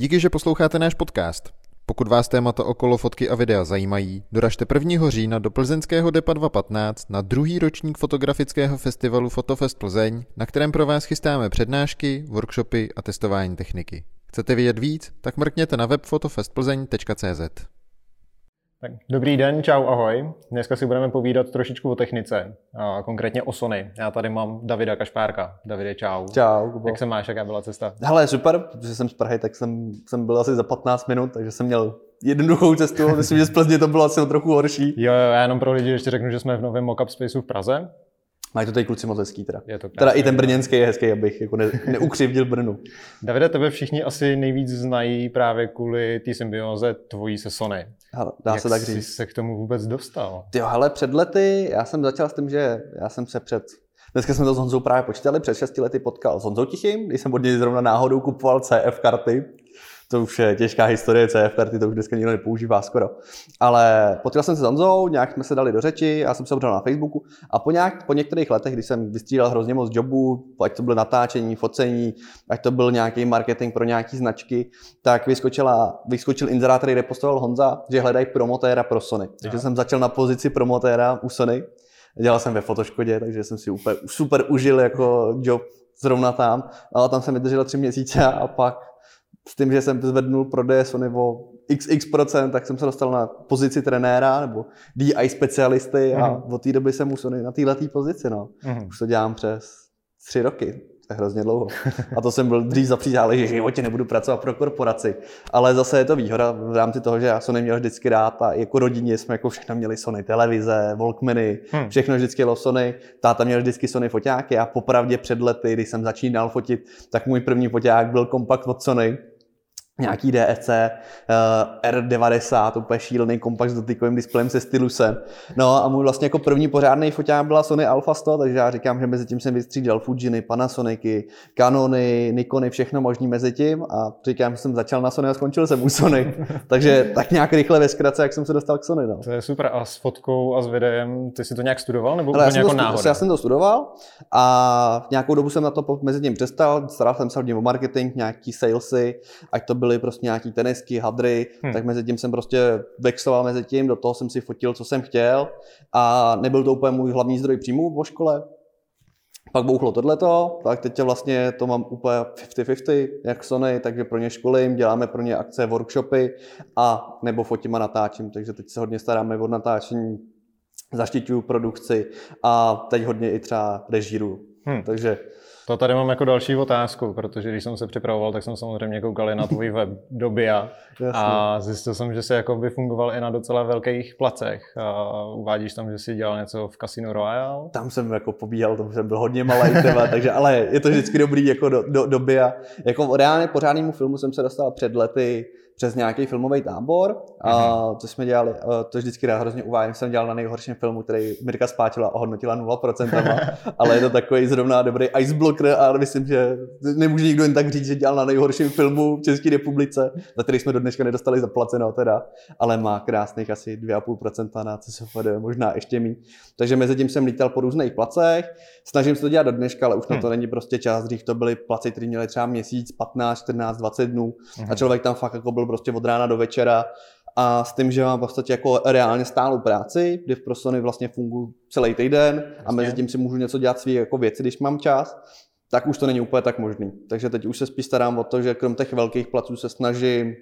Díky, že posloucháte náš podcast. Pokud vás témata okolo fotky a videa zajímají, doražte 1. října do plzeňského DEPA 215 na druhý ročník fotografického festivalu Fotofest Plzeň, na kterém pro vás chystáme přednášky, workshopy a testování techniky. Chcete vědět víc? Tak mrkněte na web fotofestplzeň.cz. Tak, dobrý den, čau, ahoj. Dneska si budeme povídat trošičku o technice, a konkrétně o Sony. Já tady mám Davida Kašpárka. Davide, čau. Čau. Kubo. Jak se máš, jaká byla cesta? Hele, super, protože jsem z Prahy, tak jsem, jsem byl asi za 15 minut, takže jsem měl jednoduchou cestu. Myslím, že z Plzně to bylo asi trochu horší. Jo, jo, já jenom pro lidi ještě řeknu, že jsme v novém mockup spaceu v Praze. Mají to tady kluci moc hezký teda. Je to teda i ten brněnský je hezký, abych jako ne, neukřivdil Brnu. Davide, tebe všichni asi nejvíc znají právě kvůli té symbioze tvojí se Sony. Hele, dá Jak se tak jsi říct. se k tomu vůbec dostal? Jo, hele, před lety, já jsem začal s tím, že já jsem se před Dneska jsme to s Honzou právě počítali, před 6 lety potkal s Honzou Tichým, když jsem od něj zrovna náhodou kupoval CF karty. To už je těžká historie, CF karty, to už dneska nikdo nepoužívá skoro. Ale potkal jsem se s Honzou, nějak jsme se dali do řeči, já jsem se obřel na Facebooku a po, nějak, po některých letech, když jsem vystřídal hrozně moc jobů, ať to bylo natáčení, focení, ať to byl nějaký marketing pro nějaký značky, tak vyskočila, vyskočil inzerát, který repostoval Honza, že hledají promotéra pro Sony. Takže Aha. jsem začal na pozici promotéra u Sony. Dělal jsem ve Fotoškodě, takže jsem si úplně super užil jako job zrovna tam. Ale tam jsem vydržel tři měsíce a pak s tím, že jsem zvednul prodeje Sony o xx procent, tak jsem se dostal na pozici trenéra nebo DI specialisty a Mhm. od té doby jsem u Sony na této pozici. No. Mhm. Už to dělám přes tři roky. To je hrozně dlouho. A to jsem byl dřív zapřízálý, že v životě nebudu pracovat pro korporaci. Ale zase je to výhoda v rámci toho, že já Sony měl vždycky rád a jako rodině jsme jako všechno měli Sony televize, Walkmany, Hmm. všechno vždycky jelo Sony. Táta měl vždycky Sony foťáky a popravdě před lety, když jsem začínal fotit, tak můj první foťák byl kompakt od Sony nějaký DSC uh, R90, úplně šílený kompakt s dotykovým displejem se stylusem. No a můj vlastně jako první pořádný foťák byla Sony Alpha 100, takže já říkám, že mezi tím jsem vystřídal Fujiny, Panasonicy, Canony, Nikony, všechno možný mezi tím a říkám, že jsem začal na Sony a skončil jsem u Sony. takže tak nějak rychle ve zkratce, jak jsem se dostal k Sony. No. To je super. A s fotkou a s videem, ty si to nějak studoval, nebo Ale já úplně jsem, jako to, stu- náhoda? já jsem to studoval a nějakou dobu jsem na to mezi tím přestal, staral jsem se hodně o marketing, nějaký salesy, ať to byly prostě nějaký tenisky, hadry, Hmm. tak mezi tím jsem prostě vexloval mezi tím, do toho jsem si fotil, co jsem chtěl a nebyl to úplně můj hlavní zdroj příjmů po škole. Pak bouchlo tohleto, tak teď vlastně to mám úplně 50-50, jak Sony, takže pro ně školím, děláme pro ně akce, workshopy a nebo fotím a natáčím, takže teď se hodně staráme o natáčení, zaštiťuju produkci a teď hodně i třeba režíru. Hmm. Takže To tady mám jako další otázku, protože když jsem se připravoval, tak jsem samozřejmě koukal i na tvůj web do BIA jasně. a zjistil jsem, že jsi jako by fungoval i na docela velkých placech. A uvádíš tam, že jsi dělal něco v Casino Royale. tam jsem jako pobíhal, tam jsem byl hodně malý třeba, takže ale je to vždycky dobrý jako do, do, doby a jako reálně pořádnému filmu jsem se dostal před lety přes nějaký filmový tábor, a to jsme dělali, to vždycky rád hrozně uvádím, jsem dělal na nejhorším filmu, který Mirka spátila a ohodnotila 0%, ale je to takový zrovna dobrý iceblocker a myslím, že nemůže nikdo jen tak říct, že dělal na nejhorším filmu v České republice, za který jsme do dneška nedostali zaplaceno teda, ale má krásných asi 2,5% na CSFD, možná ještě méně. Takže mezi tím jsem lítal po různých placech, snažím se to dělat do dneška, ale už na to není prostě čas. Dřív to byly placi, které měly třeba měsíc, 15, 14, 20 dnů. A člověk tam fakt jako byl prostě od rána do večera a s tím, že mám v podstatě jako reálně stálou práci, kdy v pro Sony vlastně funguji celý týden a mezi tím si můžu něco dělat svý jako věci, když mám čas, tak už to není úplně tak možný. Takže teď už se spíš starám o to, že krom těch velkých placů se snažím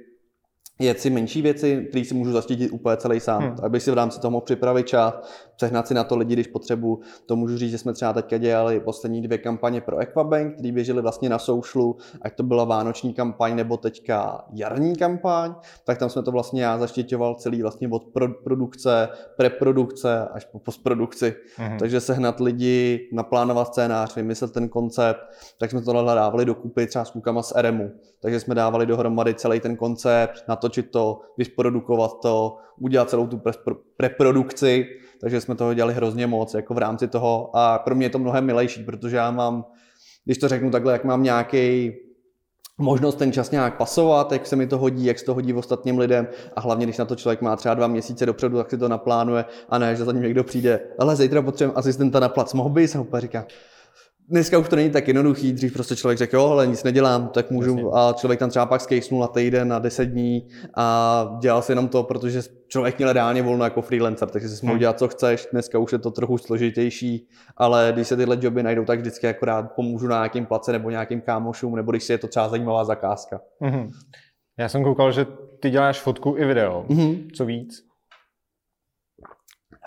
jet si menší věci, které si můžu zastítit úplně celý sám, Hmm. hmm. abych si v rámci toho mohl připravit čas, sehnat si na to lidi, když potřebuji. To můžu říct, že jsme třeba teďka dělali poslední dvě kampaně pro Equabank, které běžely vlastně na socialu, ať to byla vánoční kampaň nebo teďka jarní kampaň, tak tam jsme to vlastně já zaštiťoval celý vlastně od pro- produkce, preprodukce až po postprodukci. Mhm. Takže sehnat lidi, naplánovat scénář, vymyslet ten koncept, tak jsme tohle dávali dokupy třeba s klukama z RMu. Takže jsme dávali dohromady celý ten koncept, natočit to, vysprodukovat to, udělat celou tu pre- preprodukci, takže jsme toho dělali hrozně moc jako v rámci toho. A pro mě je to mnohem milejší, protože já mám, když to řeknu takhle, jak mám nějaký možnost ten čas nějak pasovat, jak se mi to hodí, jak se to hodí ostatním lidem. A hlavně, když na to člověk má třeba dva měsíce dopředu, tak si to naplánuje a ne, že za ním někdo přijde, ale zítra potřebujeme asistenta na plac, mohl bys? A úplně říká, Dneska už to není tak jednoduchý, dřív prostě člověk řekl, jo, ale nic nedělám, tak můžu, Jasně. a člověk tam třeba pak skejsnul na týden, na 10 dní a dělal si jenom to, protože člověk měl reálně volno jako freelancer, takže si mohl Hmm. dělat, co chceš, dneska už je to trochu složitější, ale když se tyhle joby najdou, tak vždycky akorát pomůžu na nějakým place nebo nějakým kámošům, nebo když si je to třeba zajímavá zakázka. Mhm. Já jsem koukal, že ty děláš fotku i video. Mhm. Co víc?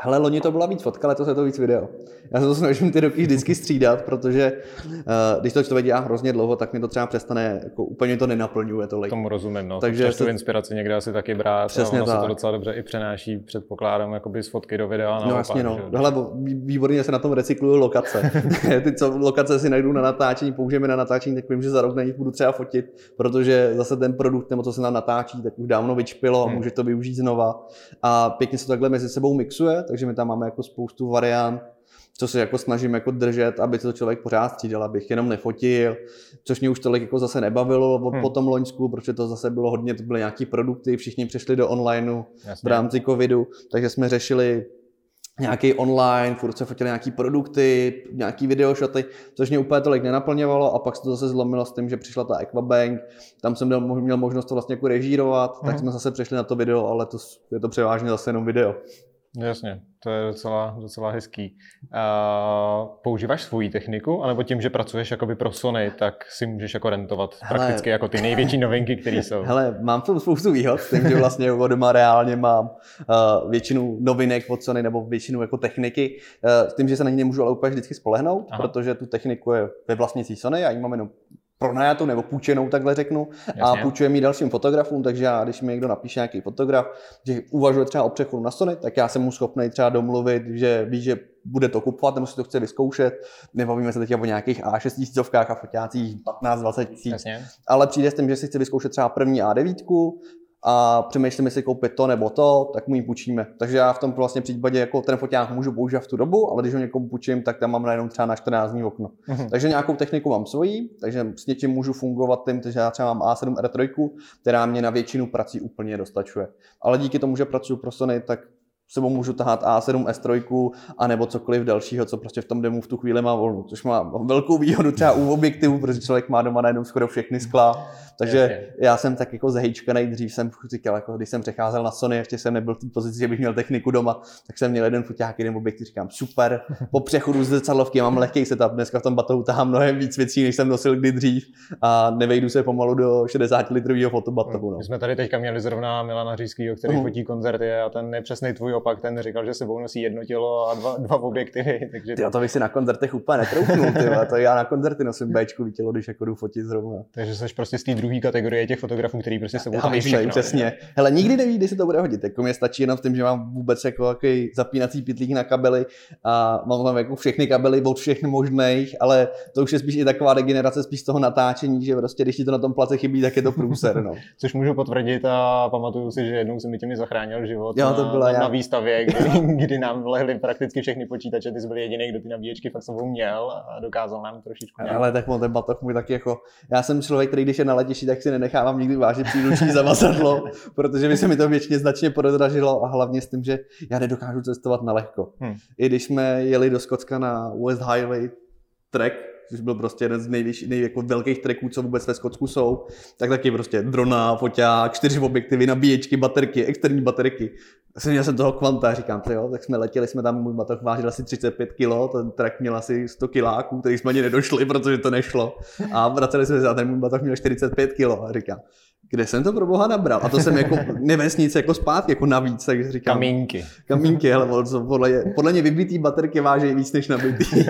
Hele, loni to byla víc fotka, letos je to víc video. Já se to snažím ty roky vždycky střídat, protože uh, když to člověk dělá hrozně dlouho, tak mi to třeba přestane, jako úplně to nenaplňuje tolik. Tomu rozumím, no. Takže Takže tu se- inspiraci někde asi taky brát. Přesně a ono se to tak. docela dobře i přenáší, předpokládám, jakoby z fotky do videa. No jasně, no. že? Hele, bo- vý- výborně se na tom recyklují lokace. Ty, co lokace si najdu na natáčení, použijeme na natáčení, tak vím, že za rok na nich budu třeba fotit, protože zase ten produkt, nebo co se nám natáčí, tak už dávno vyčpilo a Hmm. může to využít znova. A pěkně se to takhle mezi sebou mixuje, takže my tam máme jako spoustu variant, co se jako snažím jako držet, aby to člověk pořád střídal, abych jenom nefotil, což mě už tolik jako zase nebavilo od, Hmm. po tom loňsku, protože to zase bylo hodně, to byly nějaký produkty, všichni přešli do onlineu, v rámci covidu, takže jsme řešili nějaký online, furt se fotili nějaký produkty, nějaký videošoty, což mě úplně tolik nenaplňovalo a pak se to zase zlomilo s tím, že přišla ta Equabank, tam jsem měl, měl možnost to vlastně jako režírovat, Mhm. tak jsme zase přešli na to video, ale to, je to převážně zase jenom video. Jasně, to je docela, docela hezký. Uh, používáš svoji techniku, anebo tím, že pracuješ jakoby pro Sony, tak si můžeš jako rentovat Hele. prakticky jako ty největší novinky, které jsou. Hele, mám tu spoustu výhod s tím, že vlastně od doma reálně mám uh, většinu novinek od Sony nebo většinu jako techniky, uh, s tím, že se na ní nemůžu ale úplně vždycky spolehnout, Aha. protože tu techniku je ve vlastnictví Sony, já ji mám jenom pronajatou nebo půjčenou, takhle řeknu, Jasně. a půjčujeme ji dalším fotografům, takže já, když mi někdo napíše nějaký fotograf, že uvažuje třeba o přechodu na Sony, tak já jsem mu schopný třeba domluvit, že ví, že bude to kupovat, nebo si to chce vyzkoušet. Nebavíme se teď o nějakých A6 tisícovkách a foťácích 15-20 tisíc, ale přijde s tím, že si chce vyzkoušet třeba první A9 a přemýšlím, jestli koupit to nebo to, tak mu ji půjčíme. Takže já v tom vlastně případě jako ten foťák můžu používat v tu dobu, ale když ho někomu půjčím, tak tam mám najednou třeba na 14 dní okno. Mhm. Takže nějakou techniku mám svoji, takže s něčím můžu fungovat tím, že já třeba mám A7 R3, která mě na většinu prací úplně dostačuje. Ale díky tomu, že pracuji pro Sony, tak sebou můžu tahat A7 S3 a nebo cokoliv dalšího, co prostě v tom demo v tu chvíli má volnu. Což má velkou výhodu třeba u objektivu, protože člověk má doma najednou skoro všechny skla. Takže Jasně. já jsem tak jako zahejčka nejdřív jsem říkal, jako když jsem přecházel na Sony, ještě jsem nebyl v té pozici, že bych měl techniku doma, tak jsem měl jeden foťák, jeden objektiv, říkám super, po přechodu z zrcadlovky mám lehký setup, dneska v tom batohu tahám mnohem víc věcí, než jsem nosil kdy dřív a nevejdu se pomalu do 60 litrového fotobatohu. No. My jsme tady teďka měli zrovna Milana Řískýho, který Mhm. fotí koncerty a ten je přesný tvůj opak, ten říkal, že sebou nosí jedno tělo a dva, dva objektivy, takže Ty, to bych si na koncertech úplně netroufnul, ty, vole, to já na koncerty nosím Bčku tělo, když jako jdu fotit zrovna. takže jsi prostě z té druhé kategorie těch fotografů, který prostě sebou myslím, všechno. přesně. Hele, nikdy neví, kdy se to bude hodit. Jako mě stačí jenom v tom, že mám vůbec jako jaký zapínací pitlík na kabely a mám tam jako všechny kabely od všech možných, ale to už je spíš i taková degenerace spíš z toho natáčení, že prostě když ti to na tom place chybí, tak je to průser. No. Což můžu potvrdit a pamatuju si, že jednou jsem mi těmi zachránil život Jo, to byla na, já. na výstavě, kdy, kdy nám lehly prakticky všechny počítače, ty jsi byl jediný, kdo ty nabíječky fakt sebou měl a dokázal nám trošičku nějak. Ale tak on ten batoh můj taky jako, já jsem člověk, který když je na letišti, tak si nenechávám nikdy vážit příruční zavazadlo, protože by se mi to většině značně podražilo a hlavně s tím, že já nedokážu cestovat na lehko. Hmm. I když jsme jeli do Skotska na West Highway trek, což byl prostě jeden z nejvyšší, nej, jako velkých treků, co vůbec ve Skotsku jsou, tak taky prostě drona, foťák, čtyři objektivy, nabíječky, baterky, externí baterky. Jsem měl jsem toho kvanta, říkám, to jo, tak jsme letěli, jsme tam, můj batoh vážil asi 35 kg, ten trek měl asi 100 kiláků, který jsme ani nedošli, protože to nešlo. A vraceli jsme se a ten můj batoh měl 45 kg. Říkám, kde jsem to pro boha nabral? A to jsem jako nevesnice jako zpátky, jako navíc, takže říkám, Kamínky. kamínky, hele, podle, podle mě vybitý baterky váží víc než nabitý.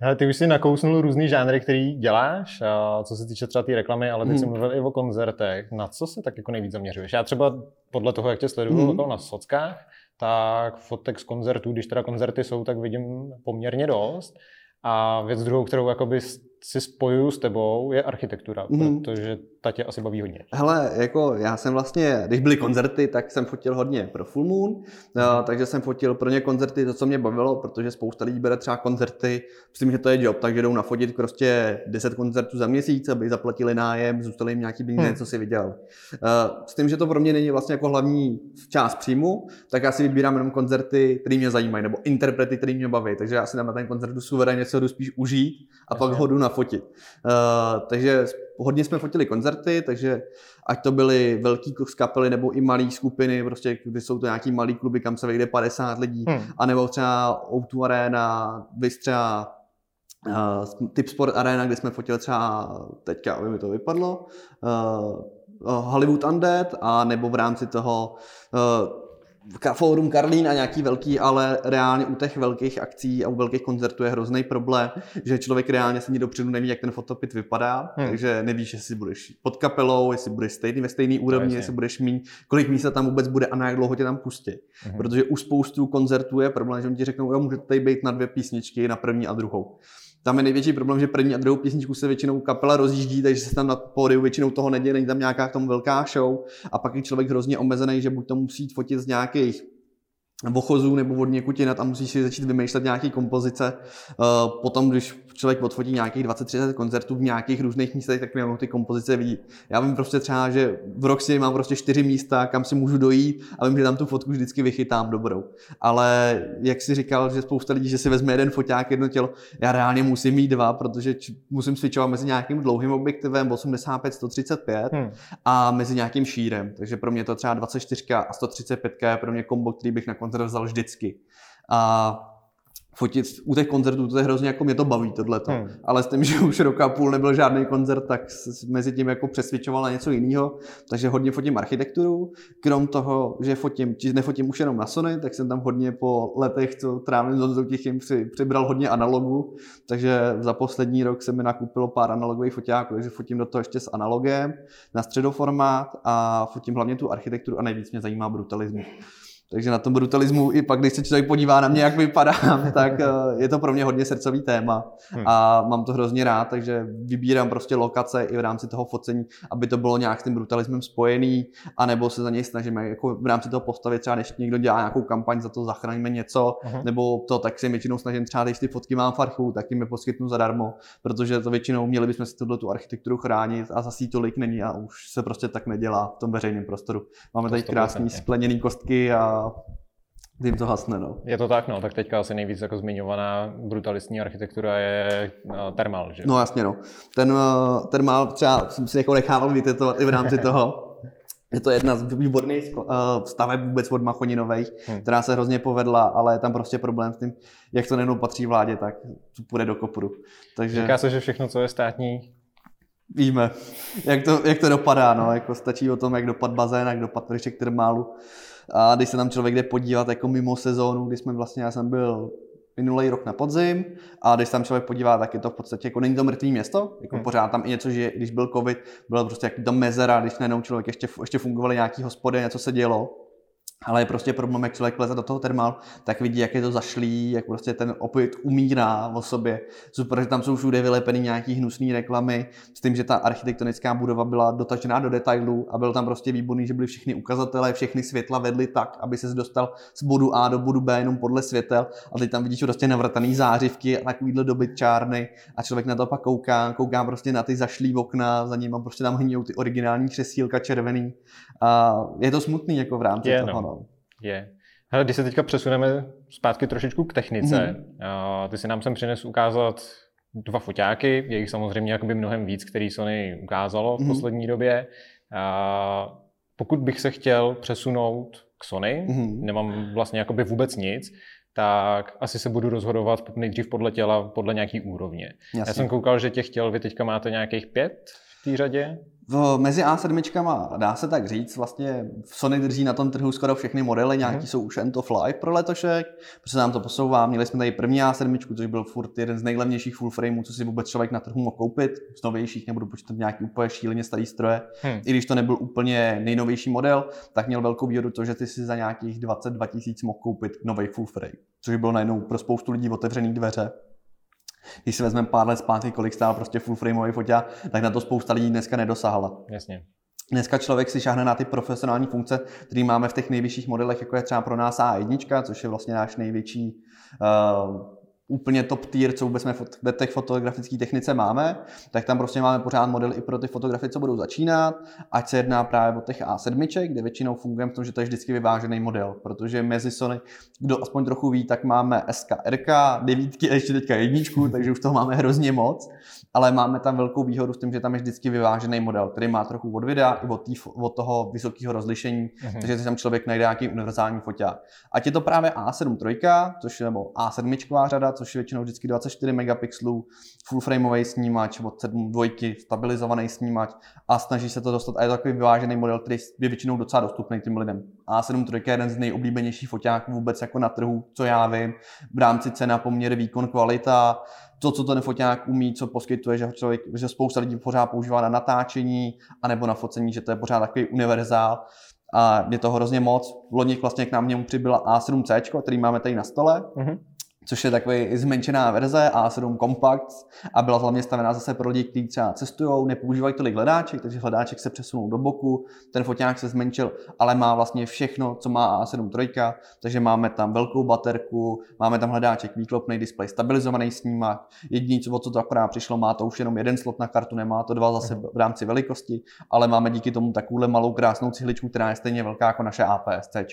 Hele, ty už si nakousnul různý žánry, který děláš, a co se týče třeba té reklamy, ale teď Mhm. jsem mluvil i o koncertech. Na co se tak jako nejvíc zaměřuješ? Já třeba podle toho, jak tě sleduju Mhm. mm. na sockách, tak fotek z koncertů, když teda koncerty jsou, tak vidím poměrně dost. A věc druhou, kterou jakoby si spojuju s tebou, je architektura, Mhm. protože ta tě asi baví hodně. Hele, jako já jsem vlastně, když byly koncerty, tak jsem fotil hodně pro Full Moon, mm. takže jsem fotil pro ně koncerty, to, co mě bavilo, protože spousta lidí bere třeba koncerty, myslím, že to je job, takže jdou nafotit prostě 10 koncertů za měsíc, aby zaplatili nájem, zůstali jim nějaký peníze, mm. co si vydělal. S tím, že to pro mě není vlastně jako hlavní část příjmu, tak já si vybírám jenom koncerty, které mě zajímají, nebo interprety, které mě baví, takže já si dám na ten koncert suverénně, co jdu spíš užít a Jasně. pak ho jdu nafotit. Uh, takže hodně jsme fotili koncerty, takže ať to byly velký kapely nebo i malé skupiny, prostě kdy jsou to nějaký malý kluby, kam se vejde 50 lidí, hmm. anebo třeba O2 Arena, vys třeba uh, Typ Sport Arena, kde jsme fotili třeba, teďka aby mi to vypadlo, uh, Hollywood Undead, a nebo v rámci toho uh, Fórum Karlín a nějaký velký, ale reálně u těch velkých akcí a u velkých koncertů je hrozný problém, že člověk reálně se dopředu neví, jak ten fotopit vypadá, hmm. takže nevíš, jestli budeš pod kapelou, jestli budeš stejný ve stejný úrovni, jestli budeš mít, kolik místa tam vůbec bude a na jak dlouho tě tam pustí. Hmm. Protože u spoustu koncertů je problém, že oni ti řeknou, jo, můžete tady být na dvě písničky, na první a druhou tam je největší problém, že první a druhou písničku se většinou kapela rozjíždí, takže se tam na pódiu většinou toho neděje, není tam nějaká k tomu velká show a pak je člověk hrozně omezený, že buď to musí fotit z nějakých vochozů nebo od někud jinat a musíš si začít vymýšlet nějaké kompozice. Eh, potom, když člověk odfotí nějakých 20-30 koncertů v nějakých různých místech, tak mě ty kompozice vidí. Já vím prostě třeba, že v Roxy mám prostě čtyři místa, kam si můžu dojít a vím, že tam tu fotku vždycky vychytám dobrou. Ale jak si říkal, že spousta lidí, že si vezme jeden foťák, jedno tělo, já reálně musím mít dva, protože musím switchovat mezi nějakým dlouhým objektivem 85-135 hmm. a mezi nějakým šírem. Takže pro mě to třeba 24 a 135 je pro mě kombo, který bych na koncert vzal vždycky. A fotit u těch koncertů, to je hrozně jako mě to baví tohleto. Hmm. Ale s tím, že už roka půl nebyl žádný koncert, tak mezi tím jako přesvědčoval na něco jiného. Takže hodně fotím architekturu. Krom toho, že fotím, či nefotím už jenom na Sony, tak jsem tam hodně po letech, co trávím s Honzou Tichým, při, přibral hodně analogu. Takže za poslední rok se mi nakupilo pár analogových foťáků, takže fotím do toho ještě s analogem na středoformát a fotím hlavně tu architekturu a nejvíc mě zajímá brutalismus. Takže na tom brutalismu, i pak, když se člověk podívá na mě, jak vypadám, tak eh, je to pro mě hodně srdcový téma hmm. a mám to hrozně rád, takže vybírám prostě lokace i v rámci toho focení, aby to bylo nějak s tím brutalismem spojený, anebo se za něj snažíme jako v rámci toho postavit, třeba když někdo dělá nějakou kampaň, za to zachráníme něco, uh-huh. nebo to tak si většinou snažím třeba, když ty fotky mám v archu, tak jim je poskytnu zadarmo, protože to většinou měli bychom si tuto tu architekturu chránit a zase tolik není a už se prostě tak nedělá v tom veřejném prostoru. Máme tady krásné skleněné kostky a tím to hasne, no. Je to tak, no, tak teďka asi nejvíc jako zmiňovaná brutalistní architektura je uh, termál, že? No jasně, no. Ten uh, termál třeba jsem si jako nechával vytetovat i v rámci toho. Je to jedna z výborných uh, staveb vůbec od Machoninových, hmm. která se hrozně povedla, ale je tam prostě problém s tím, jak to nejenom patří vládě, tak to půjde do kopru. Takže... Říká se, že všechno, co je státní, Víme, jak to, jak to dopadá, no, jako stačí o tom, jak dopad bazén, jak dopad vršek termálu. A když se tam člověk jde podívat jako mimo sezónu, kdy jsme vlastně, já jsem byl minulý rok na podzim a když tam člověk podívá, tak je to v podstatě jako není to mrtvý město, jako hmm. pořád tam i něco, že když byl covid, bylo prostě jaký tam mezera, když najednou člověk ještě, ještě fungovaly nějaký hospody, něco se dělo, ale je prostě problém, jak člověk leze do toho termálu, tak vidí, jak je to zašlý, jak prostě ten opět umírá o sobě. Super, že tam jsou všude vylepeny nějaký hnusné reklamy, s tím, že ta architektonická budova byla dotažená do detailů a byl tam prostě výborný, že byly všechny ukazatele, všechny světla vedly tak, aby se dostal z bodu A do bodu B jenom podle světel. A teď tam vidíš prostě navrtaný zářivky a takovýhle dobyt čárny a člověk na to pak kouká, kouká prostě na ty zašlý okna, za ním prostě tam hníjou ty originální křesílka červený a je to smutný jako v rámci je, toho. No. no. Je. Hele, když se teďka přesuneme zpátky trošičku k technice, mm-hmm. ty si nám sem přines ukázat dva foťáky, je jich samozřejmě jakoby mnohem víc, který Sony ukázalo v mm-hmm. poslední době. A pokud bych se chtěl přesunout k Sony, mm-hmm. nemám vlastně jakoby vůbec nic, tak asi se budu rozhodovat nejdřív podle těla, podle nějaký úrovně. Jasně. Já jsem koukal, že těch těl vy teďka máte nějakých pět v té řadě. V, mezi A7, dá se tak říct, vlastně Sony drží na tom trhu skoro všechny modely, nějaký mm. jsou už end of life pro letošek, protože nám to posouvá. Měli jsme tady první A7, což byl furt jeden z nejlevnějších full frameů, co si vůbec člověk na trhu mohl koupit. Z novějších nebudu počítat nějaký úplně šíleně starý stroje. Hmm. I když to nebyl úplně nejnovější model, tak měl velkou výhodu to, že ty si za nějakých 22 tisíc mohl koupit nový full frame, což bylo najednou pro spoustu lidí otevřený dveře. Když si vezmeme pár let zpátky, kolik stál prostě full frameový foťák, tak na to spousta lidí dneska nedosáhla. Jasně. Dneska člověk si šáhne na ty profesionální funkce, které máme v těch nejvyšších modelech, jako je třeba pro nás A1, což je vlastně náš největší uh, úplně top tier, co vůbec jsme v těch fotografické technice máme, tak tam prostě máme pořád model i pro ty fotografie, co budou začínat, ať se jedná právě o těch A7, kde většinou fungujeme v tom, že to je vždycky vyvážený model, protože mezi Sony, kdo aspoň trochu ví, tak máme SK, RK, devítky a ještě teďka jedničku, takže už toho máme hrozně moc, ale máme tam velkou výhodu s tím, že tam je vždycky vyvážený model, který má trochu od videa i od, tý, od toho vysokého rozlišení, uh-huh. takže si tam člověk najde nějaký univerzální foťák. Ať je to právě A7 3, což je nebo A7 řada, což je většinou vždycky 24 megapixelů, full frameový snímač, od 7 dvojky, stabilizovaný snímač a snaží se to dostat. A je to takový vyvážený model, který je většinou docela dostupný těm lidem. A7 3 je jeden z nejoblíbenějších foťáků vůbec jako na trhu, co já vím, v rámci cena, poměr, výkon, kvalita, to, co ten foťák umí, co poskytuje, že, člověk, že spousta lidí pořád používá na natáčení anebo na focení, že to je pořád takový univerzál a je toho hrozně moc. Loni vlastně k nám němu přibyla A7C, který máme tady na stole. Mm-hmm což je takový zmenšená verze A7 Compact a byla hlavně stavená zase pro lidi, kteří třeba cestují, nepoužívají tolik hledáček, takže hledáček se přesunul do boku, ten foťák se zmenšil, ale má vlastně všechno, co má A7 III, takže máme tam velkou baterku, máme tam hledáček, výklopný displej, stabilizovaný snímak, jediný, co, co to akorát přišlo, má to už jenom jeden slot na kartu, nemá to dva zase v rámci velikosti, ale máme díky tomu takovouhle malou krásnou cihličku, která je stejně velká jako naše APS-C.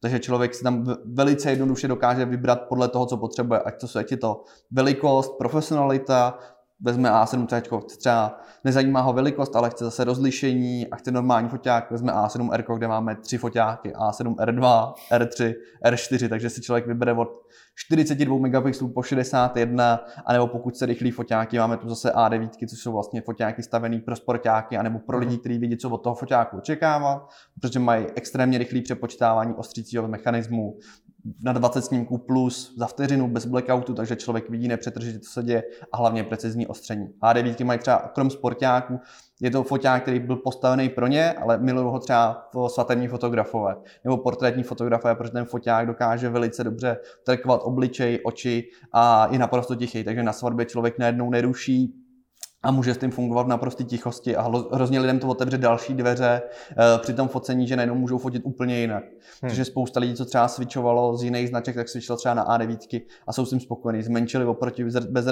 Takže člověk si tam velice jednoduše dokáže vybrat podle toho, co potřebuje, ať to je to velikost, profesionalita, vezme A7C, třeba nezajímá ho velikost, ale chce zase rozlišení a chce normální foťák, vezme A7R, kde máme tři foťáky, A7R2, R3, R4, takže si člověk vybere od 42 megapixelů po 61, anebo pokud se rychlí foťáky, máme tu zase A9, což jsou vlastně foťáky stavený pro sportáky, anebo pro lidi, kteří vidí, co od toho foťáku očekává, protože mají extrémně rychlý přepočítávání ostřícího mechanismu, na 20 snímků plus za vteřinu bez blackoutu, takže člověk vidí nepřetržitě, co se děje a hlavně precizní ostření. A9 mají třeba krom sportáků, je to foťák, který byl postavený pro ně, ale milují ho třeba svatební fotografové nebo portrétní fotografové, protože ten foťák dokáže velice dobře trekovat obličej, oči a je naprosto tichý, takže na svatbě člověk najednou neruší, a může s tím fungovat v naprosté tichosti a hrozně lidem to otevře další dveře uh, při tom focení, že najednou můžou fotit úplně jinak. Hmm. Takže spousta lidí, co třeba switchovalo z jiných značek, tak switchlo třeba na A9 a jsou s tím spokojení. Zmenšili oproti, bez,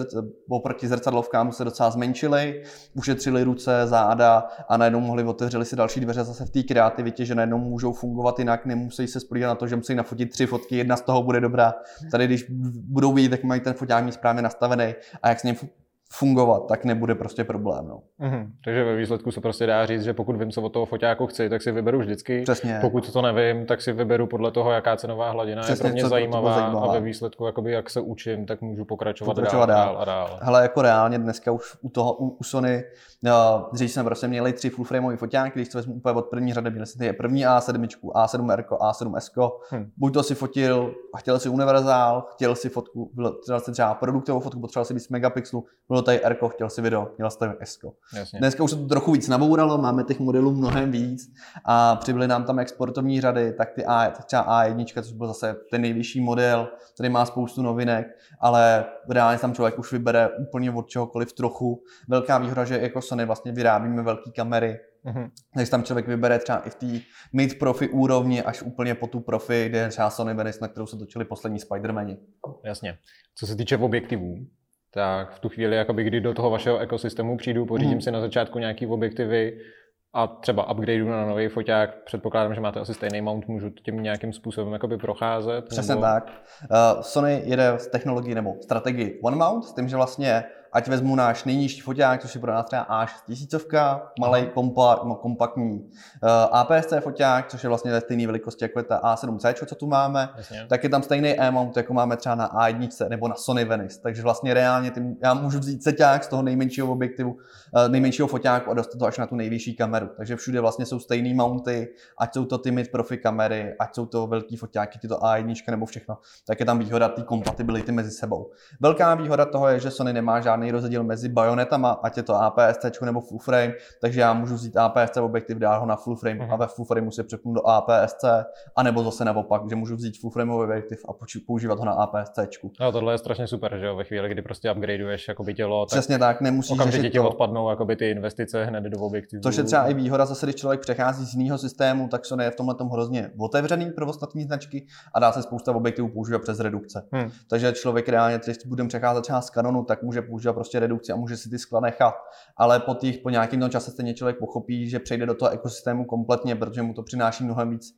oproti zrcadlovkám se docela zmenšili, ušetřili ruce, záda a najednou mohli otevřeli si další dveře zase v té kreativitě, že najednou můžou fungovat jinak, nemusí se spolíhat na to, že musí nafotit tři fotky, jedna z toho bude dobrá. Tady, když budou vidět, jak mají ten foťák mít správně nastavený a jak s ním fungovat, tak nebude prostě problém. No. Mm-hmm. Takže ve výsledku se prostě dá říct, že pokud vím, co od toho foťáku chci, tak si vyberu vždycky. Přesně. Pokud to nevím, tak si vyberu podle toho, jaká cenová hladina Přesně, je pro mě co, zajímavá, zajímavá, a ve výsledku, jakoby, jak se učím, tak můžu pokračovat, pokračovat dál, dál, a dál. Hele, jako reálně dneska už u toho, u, u Sony, no, dřív jsme prostě měli tři full frameové foťáky, když to vezmu úplně od první řady, měli jsme první A7, A7R, A7S. Hmm. Buď to si fotil a chtěl si univerzál, chtěl si fotku, chtěl si třeba produktovou fotku, potřeboval si víc megapixelů, bylo tady R, chtěl si video, měl jsi S. Dneska už se to trochu víc nabouralo, máme těch modelů mnohem víc a přibyly nám tam exportovní řady, tak ty A, třeba A1, což byl zase ten nejvyšší model, který má spoustu novinek, ale reálně tam člověk už vybere úplně od čehokoliv trochu. Velká výhoda, že jako Sony vlastně vyrábíme velké kamery, Mm-hmm. Takže tam člověk vybere třeba i v té mid profi úrovni až úplně po tu profi, kde je třeba Sony Venice, na kterou se točili poslední Spider-Mani. Jasně. Co se týče objektivů, tak v tu chvíli, jakoby, kdy do toho vašeho ekosystému přijdu, pořídím mm. si na začátku nějaký objektivy a třeba upgradeu na nový foťák, předpokládám, že máte asi stejný mount, můžu tím nějakým způsobem jakoby procházet? Přesně nebo... tak. Uh, Sony jede s technologií nebo strategii One Mount, s tím, že vlastně ať vezmu náš nejnižší foťák, což je pro nás třeba A6000, malý kompa, no, kompaktní uh, eh, APS-C foťák, což je vlastně ve stejné velikosti jako je ta A7C, co tu máme, Jasně. tak je tam stejný E-mount, jako máme třeba na A1 nebo na Sony Venice. Takže vlastně reálně tím, já můžu vzít seťák z toho nejmenšího objektivu, uh, nejmenšího foťáku a dostat to až na tu nejvyšší kameru. Takže všude vlastně jsou stejné mounty, ať jsou to ty mid profi kamery, ať jsou to velký foťáky, tyto A1 nebo všechno, tak je tam výhoda té kompatibility mezi sebou. Velká výhoda toho je, že Sony nemá žádný žádný rozdíl mezi bajonetama, ať je to APS-C nebo full frame, takže já můžu vzít APS-C objektiv, dát ho na full frame mm-hmm. a ve full frame si přepnu do APS-C, anebo zase naopak, že můžu vzít full frame objektiv a používat ho na APS-C. No, tohle je strašně super, že jo, ve chvíli, kdy prostě upgradeuješ jakoby tělo, tak Přesně tak, nemusíš okamžitě ti to... odpadnou jakoby ty investice hned do objektivu. To je třeba i výhoda zase, když člověk přechází z jiného systému, tak Sony je v tomhle tom hrozně otevřený pro ostatní značky a dá se spousta objektivů používat přes redukce. Hmm. Takže člověk reálně, když budeme přecházet třeba z Canonu, tak může používat prostě redukci a může si ty skla nechat. Ale po, těch, po nějakém čase stejně člověk pochopí, že přejde do toho ekosystému kompletně, protože mu to přináší mnohem víc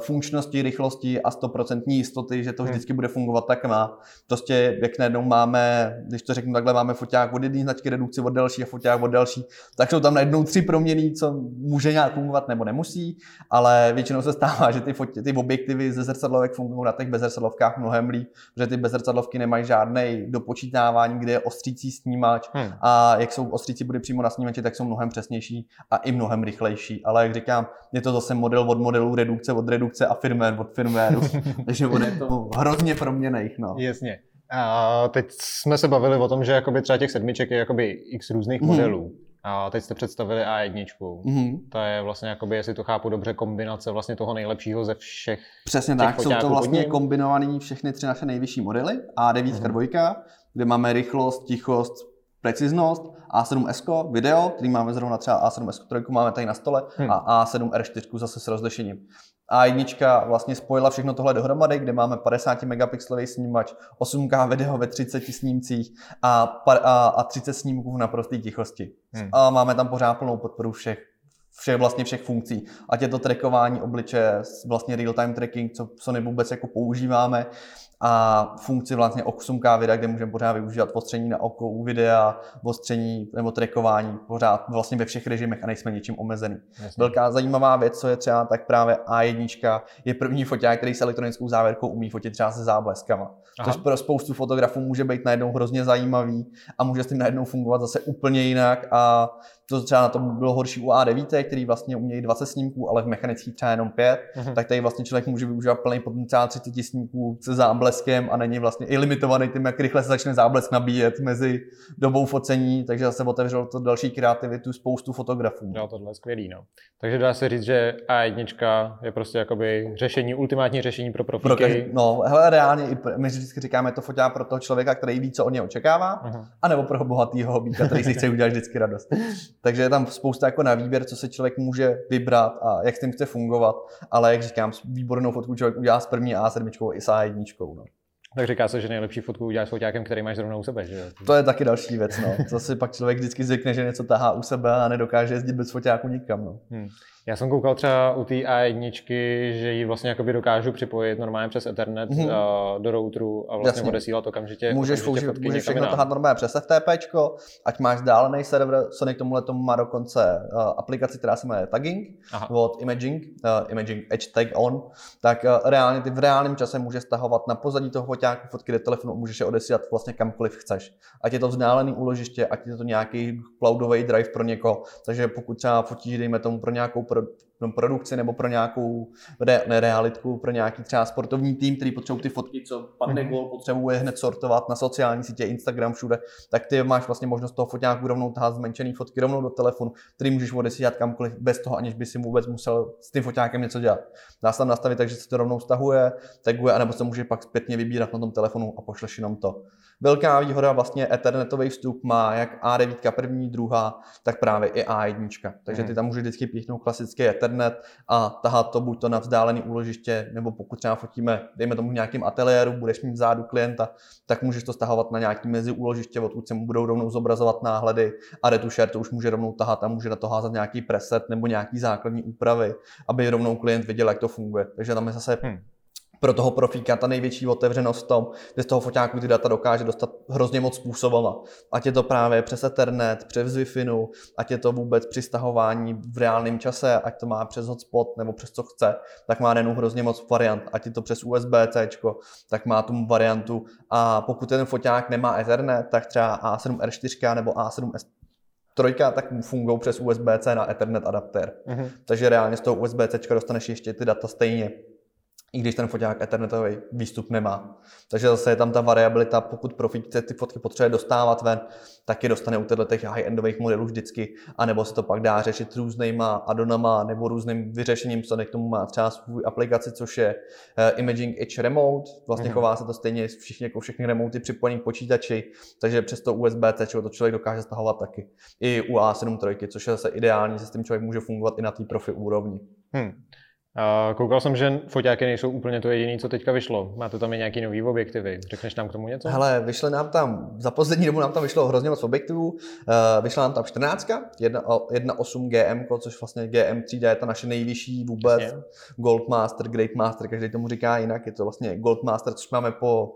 funkčnosti, rychlosti a 100% jistoty, že to hmm. vždycky bude fungovat tak má. Prostě jak najednou máme, když to řeknu takhle, máme foťák od jedné značky redukci od další a foťák od další, tak jsou tam najednou tři proměny, co může nějak fungovat nebo nemusí, ale většinou se stává, že ty, fotě, ty objektivy ze zrcadlovek fungují na těch bezrcadlovkách mnohem líp, protože ty bezrcadlovky nemají žádný dopočítávání, kde je ostřící snímač hmm. a jak jsou ostříci bude přímo na snímači, tak jsou mnohem přesnější a i mnohem rychlejší. Ale jak říkám, je to zase model od modelu redukce od od redukce a firmware od firmwareu. Takže on je to hrozně proměnejch. No. Jasně. A teď jsme se bavili o tom, že jakoby třeba těch sedmiček je jakoby x různých mm. modelů. A teď jste představili A1. Mm-hmm. To je vlastně, jakoby, jestli to chápu dobře, kombinace vlastně toho nejlepšího ze všech Přesně tak, jsou to vlastně kombinované všechny tři naše nejvyšší modely. A9 mm-hmm. 2, kde máme rychlost, tichost, preciznost, A7S video, který máme zrovna třeba A7S 3 máme tady na stole hmm. a A7 R4 zase s rozlišením. A1 vlastně spojila všechno tohle dohromady, kde máme 50 megapixelový snímač, 8K video ve 30 snímcích a, a, a 30 snímků v naprosté tichosti. Hmm. A máme tam pořád plnou podporu všech všech, vlastně všech funkcí. Ať je to trackování obličeje, vlastně real-time tracking, co Sony vůbec jako používáme, a funkci vlastně 8K videa, kde můžeme pořád využívat ostření na oko u videa, ostření nebo trackování pořád vlastně ve všech režimech a nejsme ničím omezený. Jasně. Velká zajímavá věc, co je třeba, tak právě A1 je první foták, který s elektronickou závěrkou umí fotit třeba se zábleskama. Aha. Což pro spoustu fotografů může být najednou hrozně zajímavý a může s tím najednou fungovat zase úplně jinak a to třeba na tom bylo horší u A9, který vlastně umějí 20 snímků, ale v mechanických třeba jenom 5, uh-huh. tak tady vlastně člověk může využívat plný potenciál 30 snímků se zábleskem a není vlastně i limitovaný tím, jak rychle se začne záblesk nabíjet mezi dobou focení, takže zase otevřelo to další kreativitu spoustu fotografů. Jo, tohle je skvělý, no. Takže dá se říct, že A1 je prostě jakoby řešení, ultimátní řešení pro profíky. Pro no, hele, reálně i my vždycky říkáme, to fotá pro toho člověka, který ví, co od něj očekává, uh-huh. anebo pro bohatýho hobíka, který si chce udělat vždycky radost. Takže je tam spousta jako na výběr, co se člověk může vybrat a jak s tím chce fungovat. Ale jak říkám, výbornou fotku člověk udělá s první A7 i s A1. No. Tak říká se, že nejlepší fotku uděláš s fotákem, který máš zrovna u sebe, že To je taky další věc, no. To si pak člověk vždycky zvykne, že něco tahá u sebe a nedokáže jezdit bez fotáku nikam, no. Hmm. Já jsem koukal třeba u té A1, že ji vlastně jakoby dokážu připojit normálně přes Ethernet mm-hmm. do routeru a vlastně Jasně. odesílat okamžitě. Můžeš, okamžitě použít, můžeš všechno tahat normálně přes FTP, ať máš dálený server, Sony k tomuhle tomu má dokonce uh, aplikaci, která se jmenuje Tagging Aha. od Imaging, uh, Imaging Edge Tag On, tak uh, reálně ty v reálném čase můžeš stahovat na pozadí toho foťáku fotky do telefonu, můžeš je odesílat vlastně kamkoliv chceš. Ať je to vzdálený úložiště, ať je to nějaký cloudový drive pro někoho, takže pokud třeba fotíš, dejme tomu pro nějakou pro, pro produkci nebo pro nějakou re, ne, realitku, pro nějaký třeba sportovní tým, který potřebují ty fotky, co padne mm-hmm. gol, potřebuje hned sortovat na sociální sítě, Instagram, všude, tak ty máš vlastně možnost toho foťáku rovnou tahat zmenšený fotky rovnou do telefonu, který můžeš odesílat kamkoliv bez toho, aniž by si vůbec musel s tím foťákem něco dělat. Dá se tam nastavit tak, že se to rovnou stahuje, taguje, anebo se může pak zpětně vybírat na tom telefonu a pošleš jenom to. Velká výhoda vlastně Ethernetový vstup má jak A9 první, druhá, tak právě i A1. Takže ty hmm. tam můžeš vždycky píchnout klasický Ethernet a tahat to buď to na vzdálený úložiště, nebo pokud třeba fotíme, dejme tomu v nějakém ateliéru, budeš mít vzadu klienta, tak můžeš to stahovat na nějaký mezi úložiště, odkud se mu budou rovnou zobrazovat náhledy a retušer to už může rovnou tahat a může na to házet nějaký preset nebo nějaký základní úpravy, aby rovnou klient viděl, jak to funguje. Takže tam je zase hmm pro toho profíka ta největší otevřenost v tom, že z toho foťáku ty data dokáže dostat hrozně moc způsobama. Ať je to právě přes Ethernet, přes Wi-Fi, ať je to vůbec při stahování v reálném čase, ať to má přes hotspot nebo přes co chce, tak má nejenom hrozně moc variant. Ať je to přes USB-C, tak má tu variantu. A pokud ten foťák nemá Ethernet, tak třeba A7R4 nebo A7S trojka, tak fungují přes USB-C na Ethernet adaptér. Uh-huh. Takže reálně z toho USB-C dostaneš ještě ty data stejně i když ten foťák ethernetový výstup nemá. Takže zase je tam ta variabilita, pokud profík ty fotky potřebuje dostávat ven, tak je dostane u těchto těch high-endových modelů vždycky, anebo se to pak dá řešit různýma addonama nebo různým vyřešením, co k tomu má třeba svůj aplikaci, což je uh, Imaging Edge Remote. Vlastně mm-hmm. chová se to stejně všichni, jako všechny remoty připojený k počítači, takže přes to USB-C to člověk dokáže stahovat taky. I u A7 III, což je zase ideální, že s tím člověk může fungovat i na té profi úrovni. Hmm. Koukal jsem, že foťáky nejsou úplně to jediné, co teďka vyšlo. Máte tam i nějaký nový objektivy. Řekneš nám k tomu něco? Hele, vyšly nám tam, za poslední dobu nám tam vyšlo hrozně moc objektivů. Uh, vyšla nám tam 14, 1.8 GM, což vlastně GM třída je ta naše nejvyšší vůbec. Jasně. Goldmaster, Great Master, každý tomu říká jinak. Je to vlastně Goldmaster, což máme po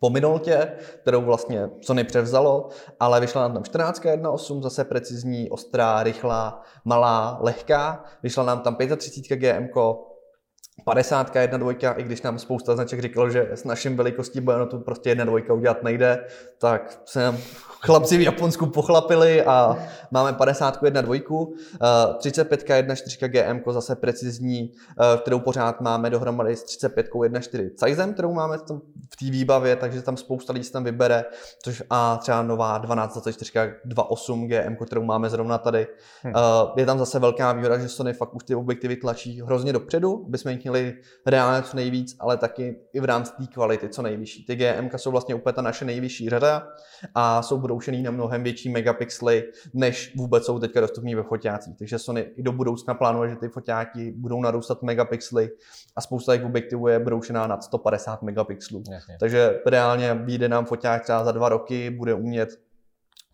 po minultě, kterou vlastně Sony převzalo, ale vyšla nám tam 14 1.8, zase precizní, ostrá, rychlá, malá, lehká. Vyšla nám tam 35 GM, 50 jedna dvojka, i když nám spousta značek říkalo, že s naším velikostí Bayonetu prostě jedna dvojka udělat nejde, tak se nám chlapci v Japonsku pochlapili a máme 50 jedna dvojku, 35 jedna 4 GM, zase precizní, eh, kterou pořád máme dohromady s 35 jedna 4 size, kterou máme v té výbavě, takže tam spousta lidí se tam vybere, což a třeba nová 1224 28 GM, kterou máme zrovna tady. Hmm. Je tam zase velká výhoda, že Sony fakt už ty objektivy tlačí hrozně dopředu, aby jsme jich měli reálně co nejvíc, ale taky i v rámci té kvality co nejvyšší. Ty GM jsou vlastně úplně ta naše nejvyšší řada a jsou broušený na mnohem větší megapixely, než vůbec jsou teďka dostupní ve foťácích. Takže Sony i do budoucna plánuje, že ty foťáky budou narůstat megapixely a spousta těch objektivů je broušená nad 150 megapixelů. Jasně. Takže reálně vyjde nám foťák třeba za dva roky, bude umět